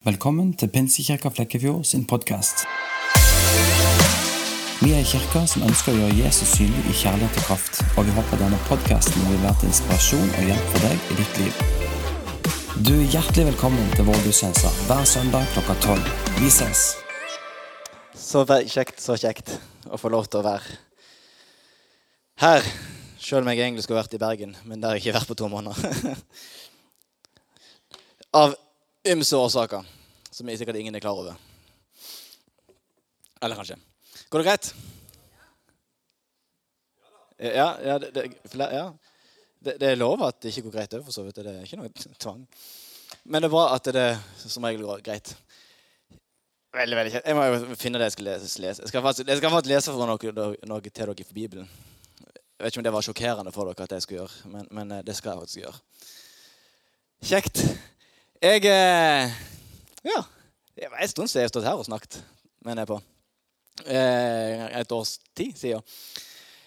Velkommen til Pinsekirka Flekkefjord sin podkast. Vi er en kirke som ønsker å gjøre Jesus synlig i kjærlighet og kraft, og vi håper denne podkasten vil være til inspirasjon og hjelp for deg i ditt liv. Du er hjertelig velkommen til vår gudstjeneste hver søndag klokka tolv. Vi ses! Så kjekt, så kjekt å få lov til å være her. Selv om jeg egentlig skulle vært i Bergen, men der har jeg ikke vært på to måneder. Av ymse årsaker, som sikkert ingen er klar over. Eller kanskje. Går det greit? Ja, ja, det, det, ja. det, det er lov at det ikke går greit òg, for så vidt. Det er ikke noe tvang. Men det er bra at det som regel går greit. Veldig, veldig kjent. Jeg må jo finne det jeg skal lese. Jeg skal faktisk, jeg skal faktisk lese for noe, noe til dere fra Bibelen. Jeg vet ikke om det var sjokkerende for dere at jeg skulle gjøre, men, men eh, det skal jeg faktisk gjøre. Kjekt. Jeg eh, Ja. Det var en stund siden jeg har stått her og snakket, mener jeg på. Eh, et års tid siden.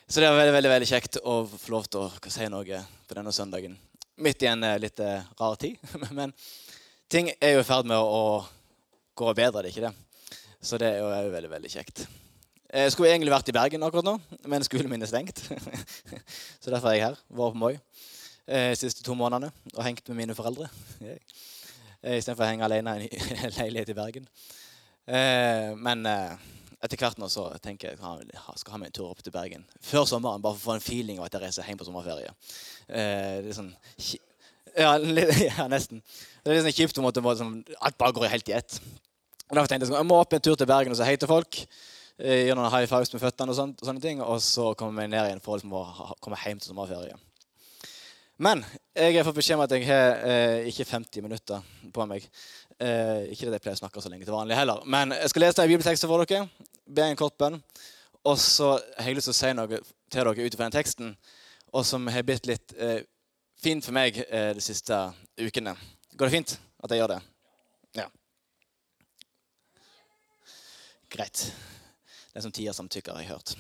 Så det var veldig, veldig, veldig kjekt å få lov til å si noe på denne søndagen. Midt i en eh, litt rar tid. Men ting er jo i ferd med å, gå bedre, det er ikke det? Så det er jo veldig, veldig kjekt. Jeg skulle egentlig vært i Bergen akkurat nå, men skolen min er stengt. Så derfor er jeg her. Vært på Moi de siste to månedene og hengt med mine foreldre. Eh, Istedenfor å henge alene i en leilighet i Bergen. Eh, Men eh, etter hvert nå så tenker jeg at jeg skal ha meg en tur opp til Bergen før sommeren. Bare for å få en feeling av at jeg reiser hjem på sommerferie. Det er sånn ja, ja, nesten. Det er litt sånn kjipt måte, på sånn, alt bare går helt i ett. Og Derfor tenkte jeg sånn, jeg må opp en tur til Bergen og si hei til folk. gjør noen high fives med føttene og, sånt, og sånne ting. Og så komme meg ned igjen for å liksom å komme hjem til sommerferie. Men jeg har fått beskjed om at jeg har eh, ikke 50 minutter på meg. Eh, ikke at jeg pleier å snakke så lenge til vanlig heller. Men jeg skal lese en bibeltekst for dere. Be en kort bønn. Og så har jeg lyst til å si noe til dere ut fra den teksten, og som har blitt litt eh, fint for meg eh, de siste ukene. Går det fint at jeg gjør det? Ja. Greit. Er som tier samtykker, har jeg hørt.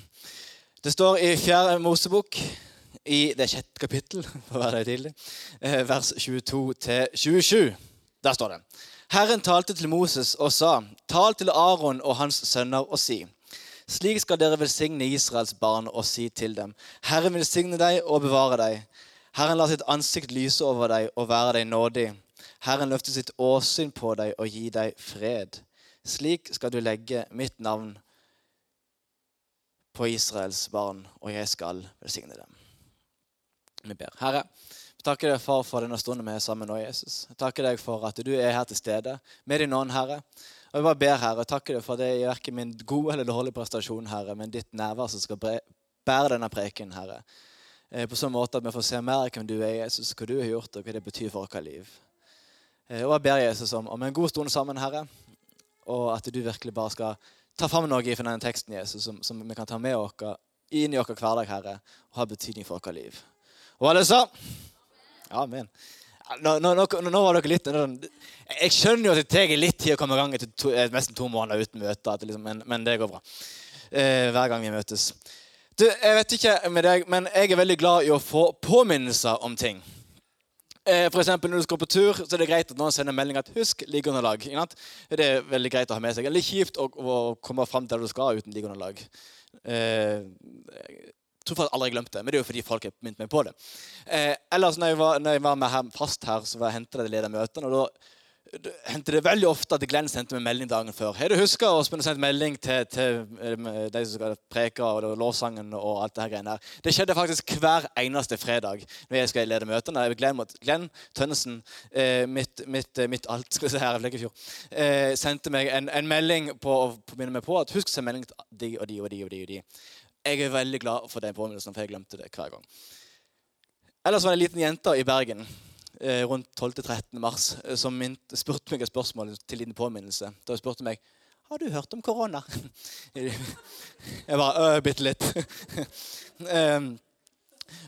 Det står i fjerde Mosebok, i det sjette kapittel, for å være det tidlig, eh, vers 22-27. Der står det. Herren talte til Moses og sa, tal til Aron og hans sønner og si, slik skal dere velsigne Israels barn og si til dem, Herren velsigne deg og bevare deg. Herren lar sitt ansikt lyse over deg og være deg nådig. Herren løfter sitt åsyn på deg og gi deg fred. Slik skal du legge mitt navn på Israels barn, og jeg skal velsigne dem. Vi ber. Herre, jeg takker deg for, for denne stunden vi er sammen nå, Jesus. Jeg takker deg for at du er her til stede med din ånd, Herre. Og jeg bare ber, Herre, takker deg for det er verken min gode eller dårlige prestasjon, Herre, men ditt nærvær som skal bære denne preken, Herre. Eh, På sånn måte at vi får se mer hvem du er, Jesus, hva du har gjort, og hva det betyr for vårt liv. Eh, Og jeg ber Jesus om, om en god stund sammen, Herre, og at du virkelig bare skal ta fram noe fra denne teksten, Jesus, som, som vi kan ta med oss inn i vår hverdag, Herre, og ha betydning for vårt liv. Og det sa Amen. Nå, nå, nå, nå var dere litt Jeg skjønner jo at det tar litt tid å komme i gang etter to, eh, nesten to måneder uten møte, liksom, men, men det går bra. Eh, hver gang vi møtes. Du, jeg vet ikke med deg, men jeg er veldig glad i å få påminnelser om ting. Eh, for når du skal på tur, så er det greit at noen sender melding at 'husk liggeunderlag'. Det er veldig greit å ha med seg. Det er litt kjipt å, å komme fram der du skal uten liggeunderlag. Eh, tror faktisk aldri jeg glemte det, men det er jo fordi folk har minnet meg på det. Eh, ellers når jeg var, når jeg var med her, fast her, så var jeg hentet det ledermøtene, og da hendte det veldig ofte at Glenn sendte meg melding dagen før. Har du huska å sende melding til, til eh, de som skal preke og lovsangen og alt det her greiene der? Det skjedde faktisk hver eneste fredag når jeg skal lede møtene. Glenn, Glenn Tønnesen, eh, mitt, mitt, eh, mitt alt skal vi se her Flekkefjord, eh, sendte meg en, en melding på å minne meg på at husk å sende melding til de og de og de og de. og de. Jeg er veldig glad for den påminnelsen, for jeg glemte det hver gang. Ellers var det en liten jente i Bergen eh, rundt 12.-13. mars eh, som spurte meg et spørsmål til liten påminnelse. Da hun spurte meg har du hørt om korona. Jeg bare øh, bitte litt. um,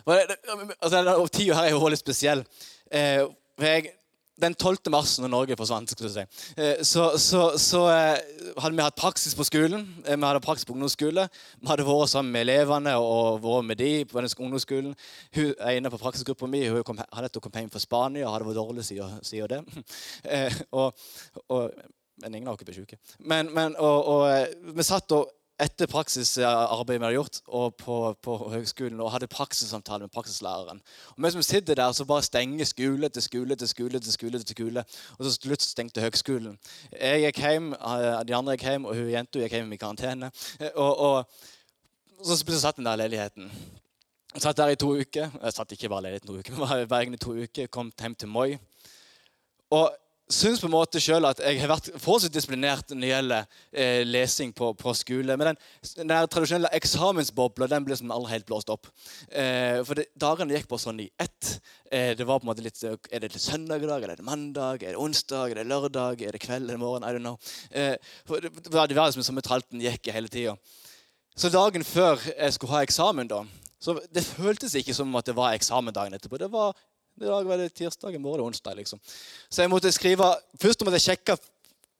altså, tida her er jo litt spesiell. Uh, jeg, den 12. mars, når Norge forsvant, skulle jeg si, eh, så, så, så eh, hadde vi hatt praksis på skolen. Eh, vi hadde praksis på ungdomsskole. Vi hadde vært sammen med elevene og vært med de på den ungdomsskolen. Hun er inne på praksisgruppa mi hun hadde nettopp kommet hjem fra Spania og hadde vært dårlig siden det. og, og, men ingen av oss ble syke. Men, men, og, og, vi satt og etter praksisarbeidet vi hadde gjort og på, på høgskolen, og hadde praksissamtale med praksislæreren. Og vi sitter der, så bare stenger skole til skole til skole til skole. til skole, Og så slutt stengte høgskolen. Jeg gikk hjem, eh, de andre gikk hjem, og hun jenta gikk hjem i karantene. Og, og, og, så satt den der leiligheten. Jeg satt der i to uker. Jeg satt ikke bare leiligheten to uker, men var i Bergen i to uker. Kom hjem til Moi. Og syns på en måte selv at jeg har vært forholdsvis disiplinert når det gjelder eh, lesing på, på, skole. Men den, den tradisjonelle eksamensbobla den ble som aldri helt blåst opp. Eh, for det, dagene gikk på sånn i ett. Eh, det var på en måte litt, Er det søndag i dag? Er det mandag? Er det onsdag? Er det lørdag? Er det kveld? Er det morgen? I don't know. Eh, for det, det var liksom som tralten gikk hele tida. Så dagen før jeg skulle ha eksamen, da, så det føltes ikke som at det var eksamen dagen etterpå. Det var i dag var det tirsdag, i morgen er onsdag. liksom. Så jeg måtte skrive, Først måtte jeg sjekke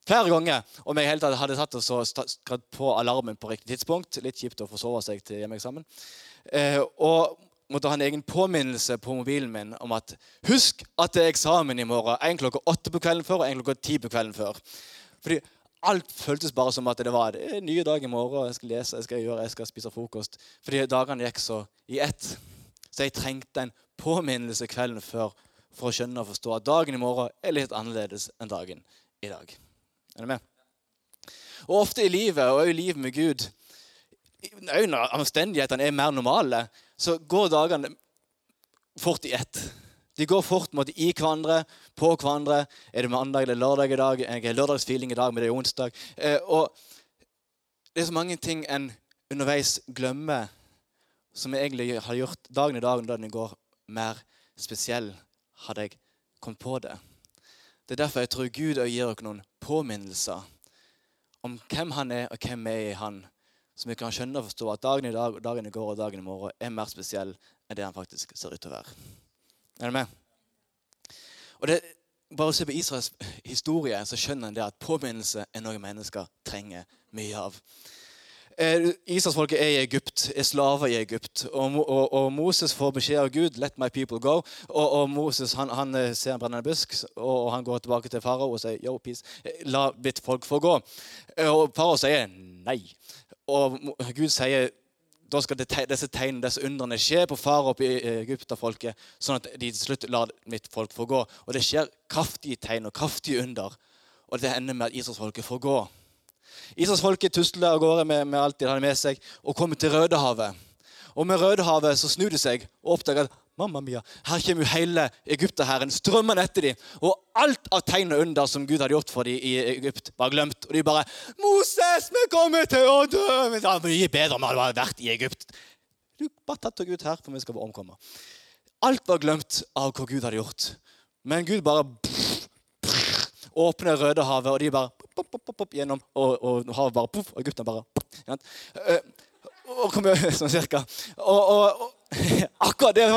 flere ganger om jeg helt hadde tatt og skrevet på alarmen på riktig tidspunkt. Litt kjipt å forsove seg til hjemmeeksamen. Eh, og måtte ha en egen påminnelse på mobilen min om at husk at det er eksamen i morgen. En klokka åtte på kvelden før og en klokka ti på kvelden før. Fordi alt føltes bare som at det var en ny dag i morgen. Jeg skal lese, jeg skal gjøre, jeg skal spise frokost. Fordi dagene gikk så i ett. Så jeg trengte en påminnelse kvelden før for å skjønne og forstå at dagen i morgen er litt annerledes enn dagen i dag. Er du med? Og Ofte i livet, og i livet med Gud, òg når omstendighetene er mer normale, så går dagene fort i ett. De går fort måtte, i hverandre, på hverandre. Er det mandag eller lørdag i dag? Jeg har lørdagsfeeling i dag, men det er onsdag. Eh, og det er så mange ting en underveis glemmer, som egentlig har gjort dagen i dag dagen i går, mer spesiell hadde jeg kommet på det. Det er derfor jeg tror Gud gir dere noen påminnelser om hvem han er, og hvem vi er i han. Så vi kan skjønne og forstå at dagen i dag, dagen i går og dagen i morgen er mer spesiell enn det han faktisk ser ut til å være. Er du med? Og det, Bare se på Israels historie, så skjønner en det at påminnelse er noe mennesker trenger mye av. Eh, Israelsfolket er i Egypt, er slaver i Egypt. Og, og, og, Moses får beskjed av Gud 'let my people go'. Og, og Moses han, han, eh, ser en brennende busk, og han går tilbake til farao og sier 'yo, peace, eh, la mitt folk få gå'. Og farao sier nei. Og Gud sier da skal disse tegnene, disse undrene skje på farao og egypterfolket, sånn at de til slutt lar mitt folk få gå. Og det skjer kraftige tegn og kraftige under. Og det ender med at israelsfolket får gå. Israelsfolket tusler av gårde med, med, alt de hadde med seg, og kommer til Rødehavet. Og med Rødehavet så snur de seg og oppdager at Mamma mia, her kommer jo hele Egypterhæren strømmende etter dem. Og alt av tegn og under som Gud hadde gjort for dem i Egypt, var glemt. Og de bare 'Moses, vi kommer til å dø!' Det var mye bedre om vi hadde vært i Egypt. Du, bare tatt deg ut her, for vi skal omkomme. Alt var glemt av hva Gud hadde gjort. Men Gud bare åpner Rødehavet, og de bare pop, pop, pop, pop, gjennom, og, og havet bare poff, og guttene bare ja. Eh, og kommer sånn cirka. Og, og, og akkurat det,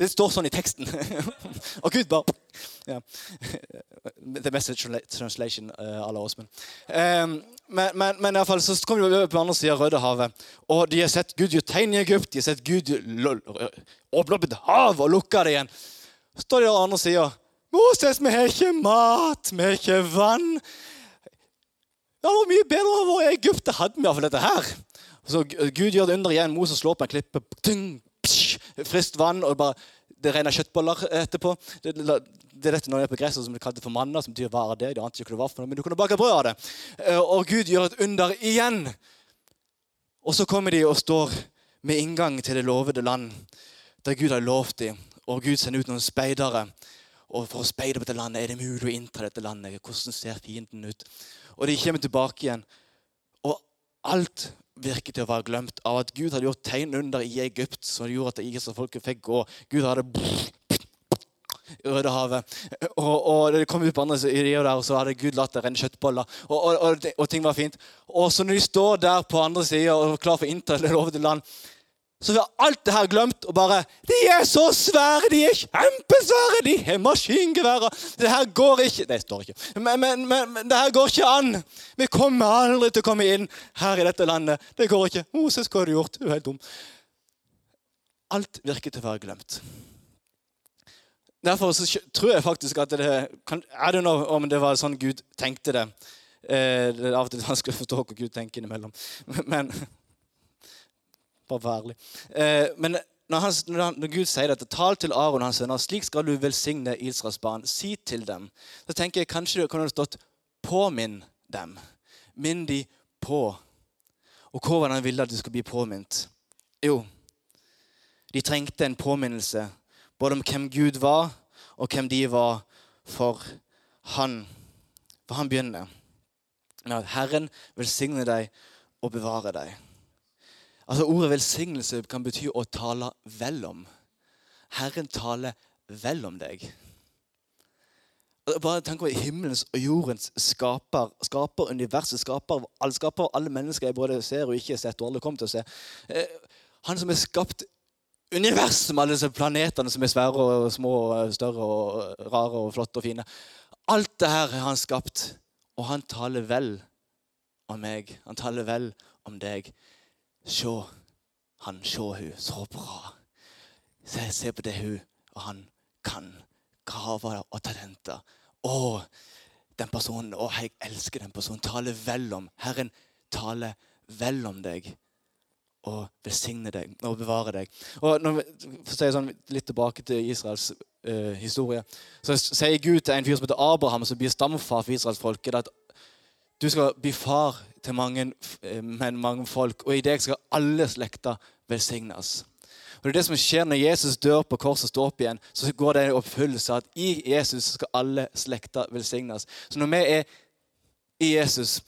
det står sånn i teksten. og Gud bare ja. The message translation uh, à la Åsmund. Um, men, men, men fall, så kommer de over på andre siden av Rødehavet. Og de har sett Gud gjøre tegn i Egypt. De har sett Gud åpne opp et hav og lukke det igjen. Så står de på andre sida. Moses, vi har ikke mat, vi har ikke vann. Det var mye bedre å være i Egypt. Det hadde vi iallfall dette her. Så Gud gjør det under igjen. Moses slår på en klippe. Friskt vann. og bare, Det regner kjøttboller etterpå. Det, det er dette når det på gresset som de kalte for manna, som betyr er det? De ante ikke hva det var for noe, men du kunne bake brød av det. Eh, og Gud gjør et under igjen. Og så kommer de og står med inngang til det lovede land, der Gud har lovt dem. Og Gud sender ut noen speidere. Og for å speide på dette landet, er det mulig å innta dette landet? Hvordan ser fienden ut? Og de kommer tilbake igjen. Og alt virket til å være glemt av at Gud hadde gjort tegn under i Egypt som gjorde at Israelsfolket fikk gå. Gud hadde Rødehavet. Og, og det kom ut på andre siden og så hadde Gud latt det renne kjøttboller. Og, og, og, og, ting var fint. Og så når de står der på andre sida og er klar for å innta det lovede land, så vi har alt det her glemt og bare De er så svære! De er kjempesvære! De har maskingeværer! Det her går ikke Det står ikke. Men, men, men, men, det her går ikke an! Vi kommer aldri til å komme inn her i dette landet. Det går ikke. Moses, hva har du gjort? Du er helt dum. Alt virker til å være glemt. Derfor tror jeg faktisk at det Er det know om det var sånn Gud tenkte det. Eh, det er av og til vanskelig å forstå hva Gud tenker innimellom. Men Bare. Eh, men når, han, når, Gud sier dette, tal til Aron og hans sønner, slik skal du velsigne Israels barn. Si til dem. Så tenker jeg kanskje det kunne stått 'påminn dem'. Minn de på. Og hvordan ville at de skulle bli påminnet? Jo, de trengte en påminnelse både om hvem Gud var, og hvem de var for Han. For han begynner Herren velsigne deg og bevare deg. Altså Ordet velsignelse kan bety å tale vel om. Herren taler vel om deg. Bare tenk over himmelens og jordens skaper, skaper universet, skaper alle, skaper alle mennesker jeg både ser og ikke har sett, og alle kommer til å se. Eh, han som har skapt universet med alle disse planetene som er svære og små og større og rare og flotte og fine. Alt det her har han skapt, og han taler vel om meg. Han taler vel om deg. Se han, se hun. Så bra. Se, se på det hun og han kan. Gaver og talenter. Å, den personen. Å, jeg elsker den personen. Tale vel om. Herren tale vel om deg. Og velsigne deg og bevare deg. Og når vi si sånn, Litt tilbake til Israels uh, historie. Så sier Gud til en fyr som heter Abraham, som blir stamfar for israelsfolket, at du skal bli far til mange, eh, men mange folk, og i deg skal alle slekter velsignes. Og det er det som skjer Når Jesus dør på korset og står opp igjen, så går det i oppfyllelse at i Jesus skal alle slekter velsignes. Så når vi er i Jesus,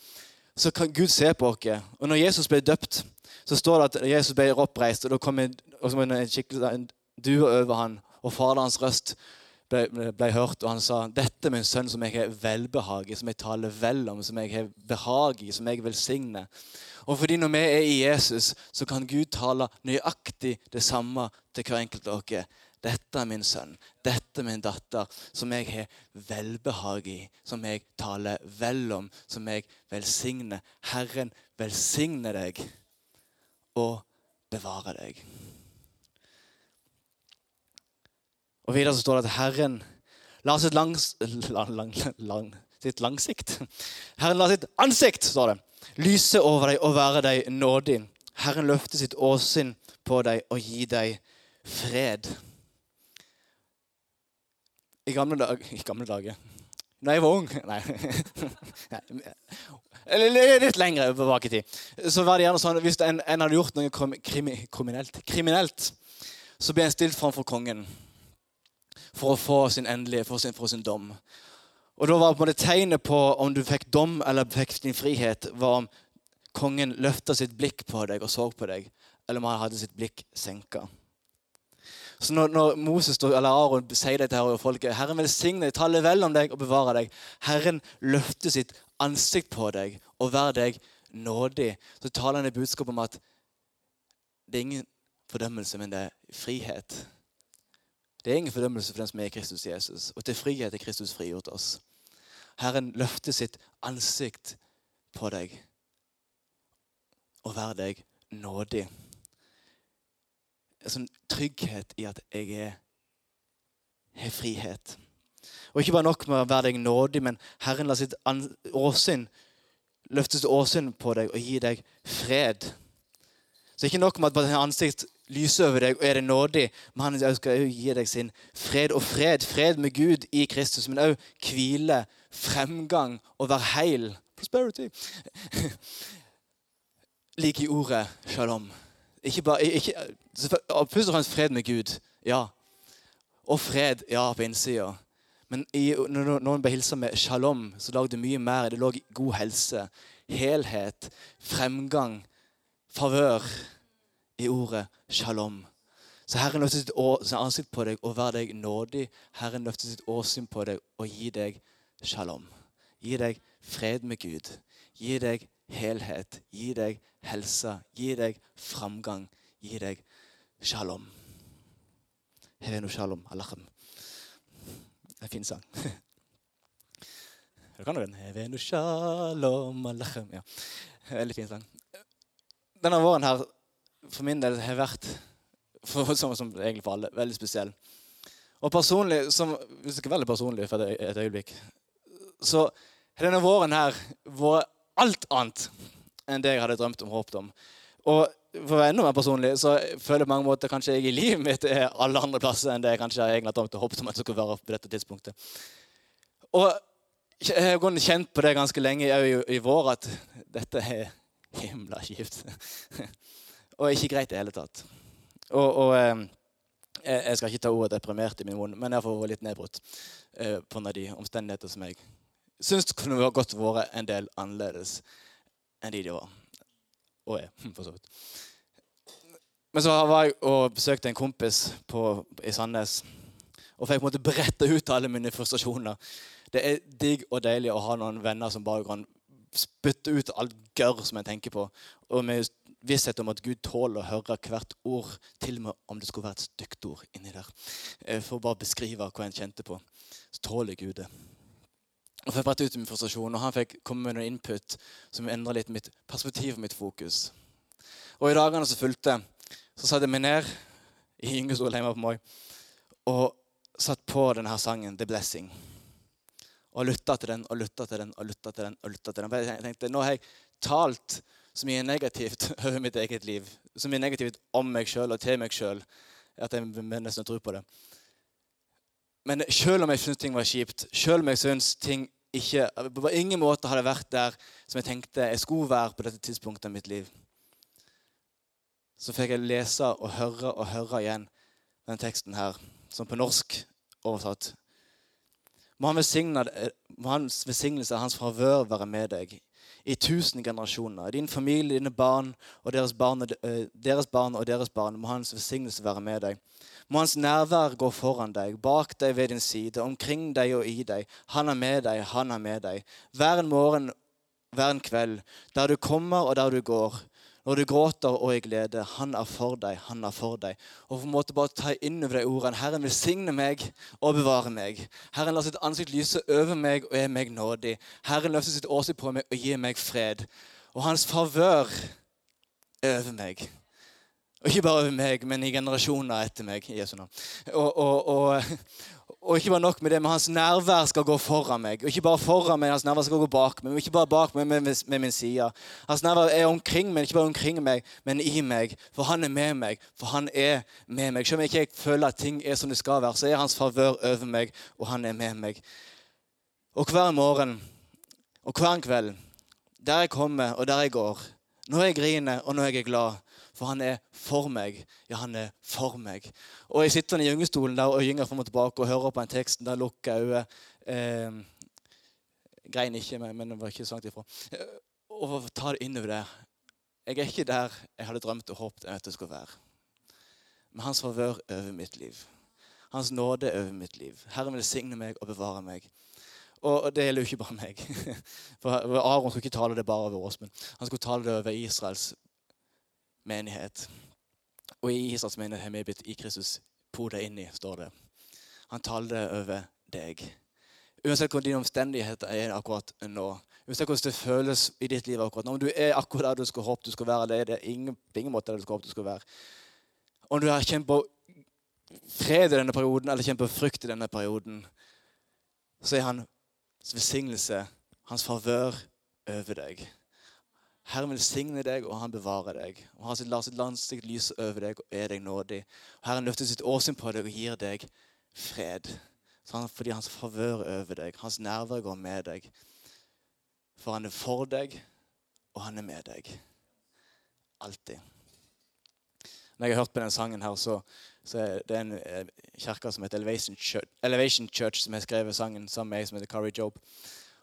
så kan Gud se på oss. Og når Jesus ble døpt, så står det at Jesus ble oppreist, og da kom en, en, en due over han, og faderens røst ble, ble, hørt, og han sa dette er min sønn som jeg har velbehag i, som jeg taler vel om, som jeg har behag i, som jeg velsigner. Og fordi når vi er i Jesus, så kan Gud tale nøyaktig det samme til hver enkelt av dere. Dette er min sønn, dette er min datter, som jeg har velbehag i, som jeg taler vel om, som jeg velsigner. Herren velsigne deg og bevare deg. Og videre så står det at Herren la sitt, langs, lang, lang, sitt langsikt Herren la sitt ansikt, står det, lyse over deg og være deg nådig. Herren løfte sitt åsyn på deg og gi deg fred. I gamle, dag, I gamle dager da jeg var ung Nei. Litt lenger tilbake i tid. Så var det gjerne sånn Hvis en, en hadde gjort noe kriminelt, kriminelt så ble en stilt framfor kongen for å få sin endelige, for sin, for sin dom. Og da var på en måte Tegnet på om du fikk dom eller fikk din frihet, var om kongen løfta sitt blikk på deg og så på deg, eller om han hadde sitt blikk senka. Så når, når Moses eller Aron sier det til folket Herren velsigne deg, tale vel om deg og bevare deg. Herren løfter sitt ansikt på deg og vær deg nådig. Så taler han et budskap om at det er ingen fordømmelse, men det er frihet. Det er ingen fordømmelse for den som er Kristus Jesus. Og til frihet er Kristus frigjort oss. Herren løfter sitt ansikt på deg og vær deg nådig. En sånn trygghet i at jeg er, har frihet. Og ikke bare nok med å være deg nådig, men Herren lar sitt åsyn løftes åsyn på deg og gi deg fred. Så ikke nok med at ansikt lyse over deg og er det nådig. Men han skal også gi deg sin fred og fred. Fred med Gud i Kristus, men òg hvile, fremgang og være heil. Prosperity. Lik i ordet shalom. Ikke bare, ikke, Først og fremst fred med Gud. Ja. Og fred, ja, på innsida. Men i, når noen ble hilsa med shalom, så lå det mye mer. Det lå god helse, helhet, fremgang, favør i ordet shalom. Så Herren løfter sitt ansikt på deg og vær deg nådig. Herren løfter sitt åsyn på deg og gi deg shalom. Gi deg fred med Gud. Gi deg helhet. Gi deg helse. Gi deg framgang. Gi deg shalom. Hevenu shalom alachem. En fin sang. Du kan den? Hevenu shalom alachem. Ja. Veldig fin sang. Denne våren her for min del har vært for, som, som egentlig for alle, veldig spesiell. Og personlig, som, hvis ikke veldig personlig for et, et øyeblikk, så har denne våren her vært alt annet enn det jeg hadde drømt om og håpet om. Og for å være enda mer personlig så føler jeg på mange måter kanskje jeg i livet mitt er alle andre plasser enn det jeg kanskje egentlig hadde drømt og håpet om at det skulle være på dette tidspunktet. Og jeg har kjent på det ganske lenge i, i vår at dette er himla kjipt. og ikke greit i det hele tatt. Og, og eh, jeg skal ikke ta ordet deprimert i min munn, men jeg får vært litt nedbrutt eh, på de omstendigheter som jeg syns kunne godt vært en del annerledes enn de de var. Og er, for så vidt. Men så var jeg og besøkte en kompis på, i Sandnes og fikk på en måte brette ut alle mine frustrasjoner. Det er digg og deilig å ha noen venner som bare kan spytte ut alt gørr som en tenker på. Og med visshet om at Gud tåler å høre hvert ord, til og med om det skulle være et stygt ord inni der. Eh, for å bare beskrive hva en kjente på. Så tåler Gud det. Og fikk brette ut min frustrasjon, og Han fikk komme med noen input som endra litt mitt perspektiv og mitt fokus. Og I dagene som fulgte, så satte jeg meg ned i Yngestol hjemme på Moi og satt på denne sangen 'The Blessing' og lytta til den og lytta til den og lytta til den. og lytta til den. Jeg tenkte, Nå har jeg talt så mye negativt over mitt eget liv, så mye negativt om meg sjøl og til meg sjøl, at jeg nesten tror på det. Men sjøl om jeg syntes ting var kjipt, sjøl om jeg syntes ting ikke På ingen måte hadde vært der som jeg tenkte jeg skulle være på dette tidspunktet i mitt liv, så fikk jeg lese og høre og høre igjen denne teksten her, som på norsk oversatt må, han må hans velsignelse, hans favør, være med deg i tusen generasjoner. Din familie, dine barn og deres barn, eh, deres barn og deres barn. Må hans velsignelse være med deg. Må hans nærvær gå foran deg, bak deg ved din side, omkring deg og i deg. Han er med deg, han er med deg. Hver en morgen, hver en kveld, der du kommer og der du går. Når du gråter og i glede. Han er for deg, han er for deg. Og på en måte bare ta inn over de ordene. Herren velsigne meg og bevare meg. Herren lar sitt ansikt lyse over meg og er meg nådig. Herren løfter sitt åsyn på meg og gir meg fred. Og hans favør over meg. Og ikke bare over meg, men i generasjoner etter meg. Jesu navn. Og, og, og, og ikke bare nok med det, men hans nærvær skal gå foran meg. Og ikke bare foran meg, hans nærvær skal gå bak meg. Og ikke bare bak meg, men med, min side. Hans nærvær er omkring meg, ikke bare omkring meg, men i meg. For han er med meg. For han er med meg. Selv om jeg ikke føler at ting er som det skal være, så er hans favør over meg, og han er med meg. Og hver morgen og hver kveld, der jeg kommer og der jeg går, når jeg griner og når jeg er glad, for han er for meg. Ja, han er for meg. Og jeg sitter i gyngestolen der og gynger fram og tilbake og hører på en tekst. Der lukker jeg øyet. Eh, grein ikke, men det var ikke så langt ifra. Eh, og ta det innover det. Jeg er ikke der jeg hadde drømt og håpet at det skulle være. Men hans favør over mitt liv. Hans nåde over mitt liv. Herren velsigne meg og bevare meg. Og det gjelder jo ikke bare meg. For Aron skulle ikke tale det bare over oss, men han skulle tale det over Israels menighet. Og i Israels menighet har vi blitt i Kristus podet inni, står det. Han taler over deg. Uansett hvordan dine omstendigheter er akkurat nå. Uansett hvordan det føles i ditt liv akkurat nå. Om du er akkurat der du skal håpe du skal være, det er ingen, ingen måte der du skal håpe du skal være. Om du har kjent på fred i denne perioden eller kjent på frykt i denne perioden, så er hans velsignelse, hans favør, over deg. Herren velsigne deg, og han bevarer deg. Og Han lar sitt landsikt lyse over deg og er deg nådig. Og Herren løfter sitt åsyn på deg og gir deg fred. Han, fordi hans favør over deg, hans nærvær går med deg. For han er for deg, og han er med deg. Alltid. Når jeg har hørt på denne sangen, her, så, så er det en eh, kirke som heter Elevation Church, Elevation Church som har skrevet sangen sammen med meg, som heter Kari Job.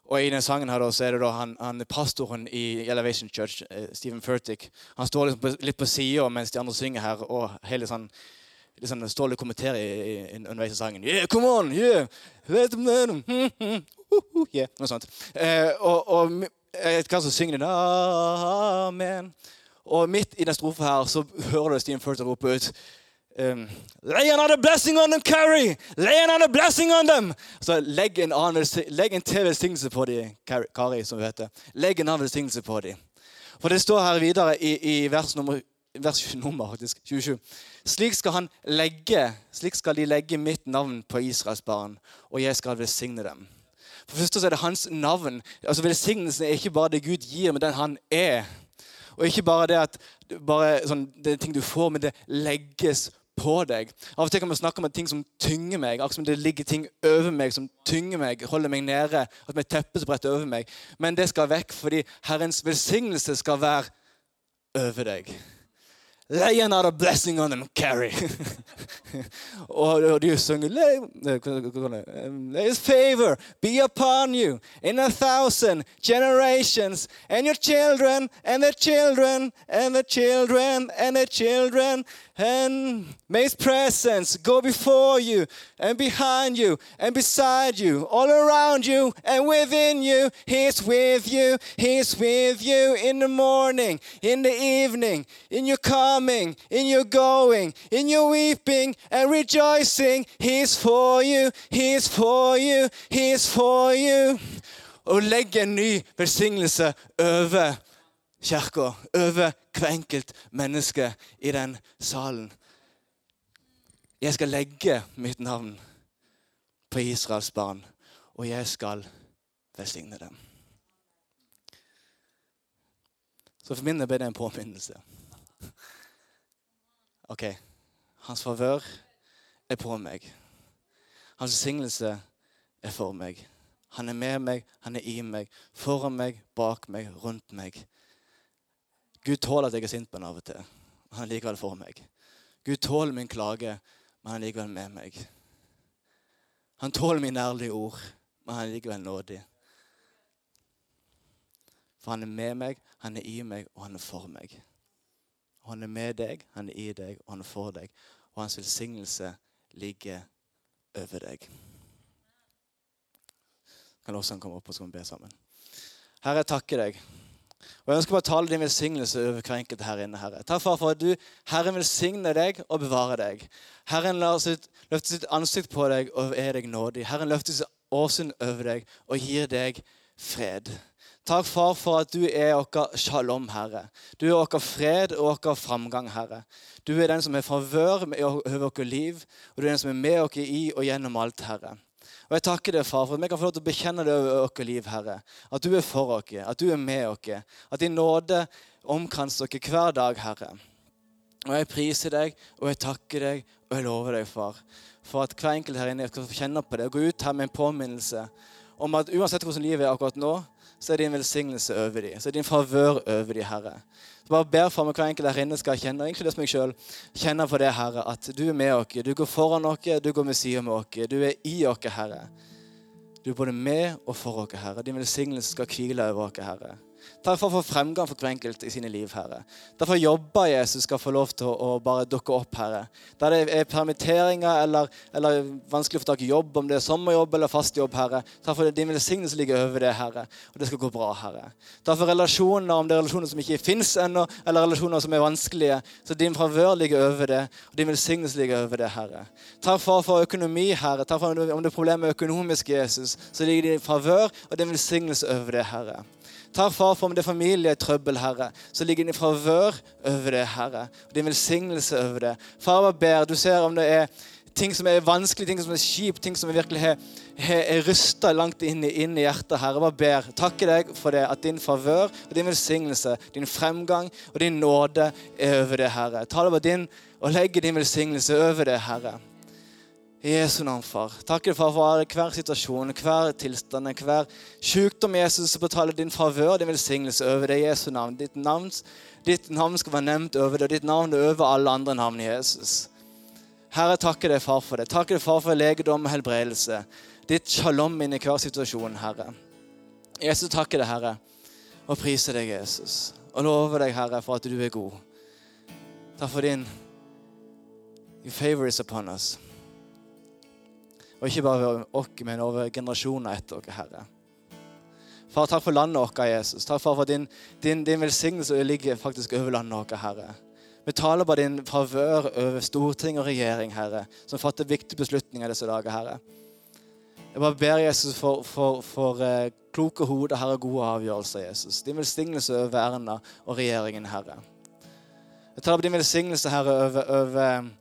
Og I den sangen her så er det da han, han pastoren i Elevation Church, eh, Stephen Furtick. Han står liksom på, litt på sida mens de andre synger her, og hele sånn, liksom, står litt i, i, underveis i sangen. Yeah, come on! Yeah! yeah noe sånt. Eh, og, og jeg vet hva som synger den. Amen. Og midt i den strofa her så hører du Stephen Furtick rope ut um, Lay another blessing on them, Carrie! Lay another blessing on them! Så legg en, annen, legg en til velsignelse på dem, Kari, som heter. Legg en annen velsignelse på dem. For det står her videre i, i vers nummer, vers nummer faktisk, 27. Slik skal, han legge, slik skal de legge mitt navn på Israels barn, og jeg skal velsigne dem. For først så er det hans navn. Altså Velsignelsen er ikke bare det Gud gir, men den han er. Og ikke bare det at bare sånn, det er ting du får, men det legges på deg. Av og til kan vi snakke om ting som tynger meg, akkurat som det ligger ting over meg som tynger meg, holder meg nede, at med teppet som bretter over meg. Men det skal vekk, fordi Herrens velsignelse skal være over deg. Lay another blessing on them, eh, hva- hva- hva- hva- um, Lay his favor be upon you in a thousand generations and your children and their children and their children and their children and may his presence go before you and behind you and beside you all around you and within you he's with you he's with you in the morning in the evening in your coming in your going in your weeping and rejoicing he's for you he's for you he's for you og legge en ny velsignelse over kirka, over hver enkelt menneske i den salen. Jeg skal legge mitt navn på Israels barn, og jeg skal velsigne dem. Så for min del ble det en påminnelse. OK. Hans favør er på meg. Hans velsignelse er for meg. Han er med meg, han er i meg, foran meg, bak meg, rundt meg. Gud tåler at jeg er sint på ham av og til. Han er likevel for meg. Gud tåler min klage, men han er likevel med meg. Han tåler mine ærlige ord, men han er likevel nådig. For han er med meg, han er i meg, og han er for meg. Og han er med deg, han er i deg, og han er for deg. Og hans velsignelse ligger over deg. Kan også han komme opp og så kan vi be sammen. Herre, jeg takker deg. Og Jeg ønsker bare å tale din velsignelse over hver enkelt her inne. Herre. Takk far, for at du, Herren velsigner deg og bevarer deg. Herren sitt, løfter sitt ansikt på deg og er deg nådig. Herren løfter sitt åsyn over deg og gir deg fred. Takk, far, for at du er vår shalom, Herre. Du er vår fred og vår framgang, Herre. Du er den som har favør over vårt liv, og du er den som er med oss i og gjennom alt, Herre. Og jeg takker deg, far, for at vi kan få lov til å bekjenne det over vårt liv, Herre. At du er for oss, at du er med oss. At din nåde omkranser oss hver dag, Herre. Og jeg priser deg, og jeg takker deg, og jeg lover deg, far, for at hver enkelt her inne skal få kjenne på det gå ut her med en påminnelse om at uansett hvordan livet er akkurat nå, så er din velsignelse over dem. Så er din favør over dem, Herre. Så bare ber for meg hver enkelt her inne skal kjenne, inkludert meg sjøl, kjenne på det, Herre, at du er med oss. Du går foran oss, du går med siden med oss. Du er i oss, Herre. Du er både med og for oss, Herre. Din velsignelse skal hvile over oss, Herre. Takk for fremgang for hver enkelt i sine liv, Herre. Derfor jobber Jesus skal få lov til å, bare dukke opp, Herre. Der det er permitteringer eller, eller vanskelig å få tak i jobb, om det er sommerjobb eller fast jobb, Herre. Takk for at din velsignelse ligger over det, Herre. Og det skal gå bra, Herre. Takk for relasjoner, om det er relasjoner som ikke fins ennå, eller relasjoner som er vanskelige. Så din favør ligger over det, og din velsignelse ligger over det, Herre. Takk for, for økonomi, Herre. Takk for om det er problemer økonomisk Jesus, så ligger din favør og din velsignelse over det, Herre. Takk, far, for om det er familietrøbbel, Herre, så ligger din favør over det, Herre. Og din velsignelse over det. Far, jeg ber, du ser om det er ting som er vanskelig, ting som er kjipt, ting som virkelig har, har, er rysta langt inn i, inn i hjertet, Herre. Bare ber, Takker deg for det, at din favør og din velsignelse, din fremgang og din nåde er over det, Herre. Ta det over din og legge din velsignelse over det, Herre. I Jesu navn, far. Takk deg, far, for hver situasjon, hver tilstand, hver sykdom, Jesus, så betaler din favør, din velsignelse over det i Jesu navn. Ditt navn, ditt navn skal være nevnt over det, og ditt navn er over alle andre navn, Jesus. Herre, takker deg, far, for det. Takker deg, far, for legedom og helbredelse. Ditt shalom inn i hver situasjon, Herre. Jesus, takker deg, Herre, og priser deg, Jesus. Og lover deg, Herre, for at du er god. Takk for din Your favor is upon us. Og ikke bare over oss, men over generasjoner etter oss, Herre. Far, takk for landet vårt, Jesus. Takk for, for din, din, din velsignelse ligger faktisk over landet vårt, Herre. Vi taler bare din favør over storting og regjering, Herre, som fatter viktige beslutninger disse dager, Herre. Jeg bare ber Jesus for, for, for eh, kloke hoder, Herre, gode avgjørelser, Jesus. Din velsignelse over Erna og regjeringen, Herre. Jeg taler på din velsignelse, Herre, over, over,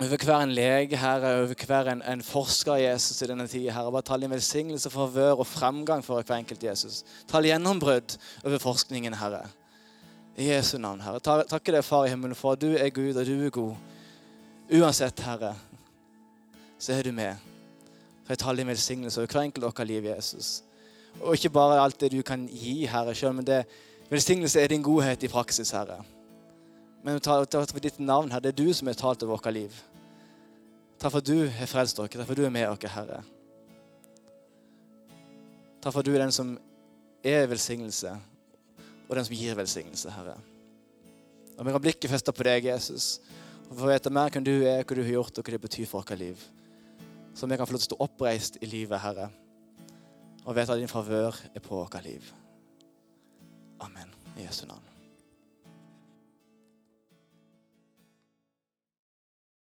over hver en lege, Herre, over hver en, en forsker, Jesus, i denne tida, Herre. Bare tall din velsignelse, favør og fremgang for hver enkelt, Jesus. Tall gjennombrudd over forskningen, Herre. I Jesu navn, Herre. Ta- Takker deg, Far i himmelen, for at du er Gud, og du er god. Uansett, Herre, så er du med. For jeg taler din velsignelse over hver enkelt deres liv, Jesus. Og ikke bare alt det du kan gi, Herre, selv, men det velsignelse er din godhet i praksis, Herre. Men takk for ditt navn, Herre. Det er du som har talt over vårt liv. Takk for at du har frelst oss. Takk for at du er med oss, Herre. Takk for at du er den som er velsignelse, og den som gir velsignelse, Herre. Og vi har blikket festet på deg, Jesus. Og få vite mer hvem du er, hva du har gjort, og hva det betyr for vårt liv. Så vi kan få lov til å stå oppreist i livet, Herre. Og vite at din favør er på vårt liv. Amen. I Jesu navn.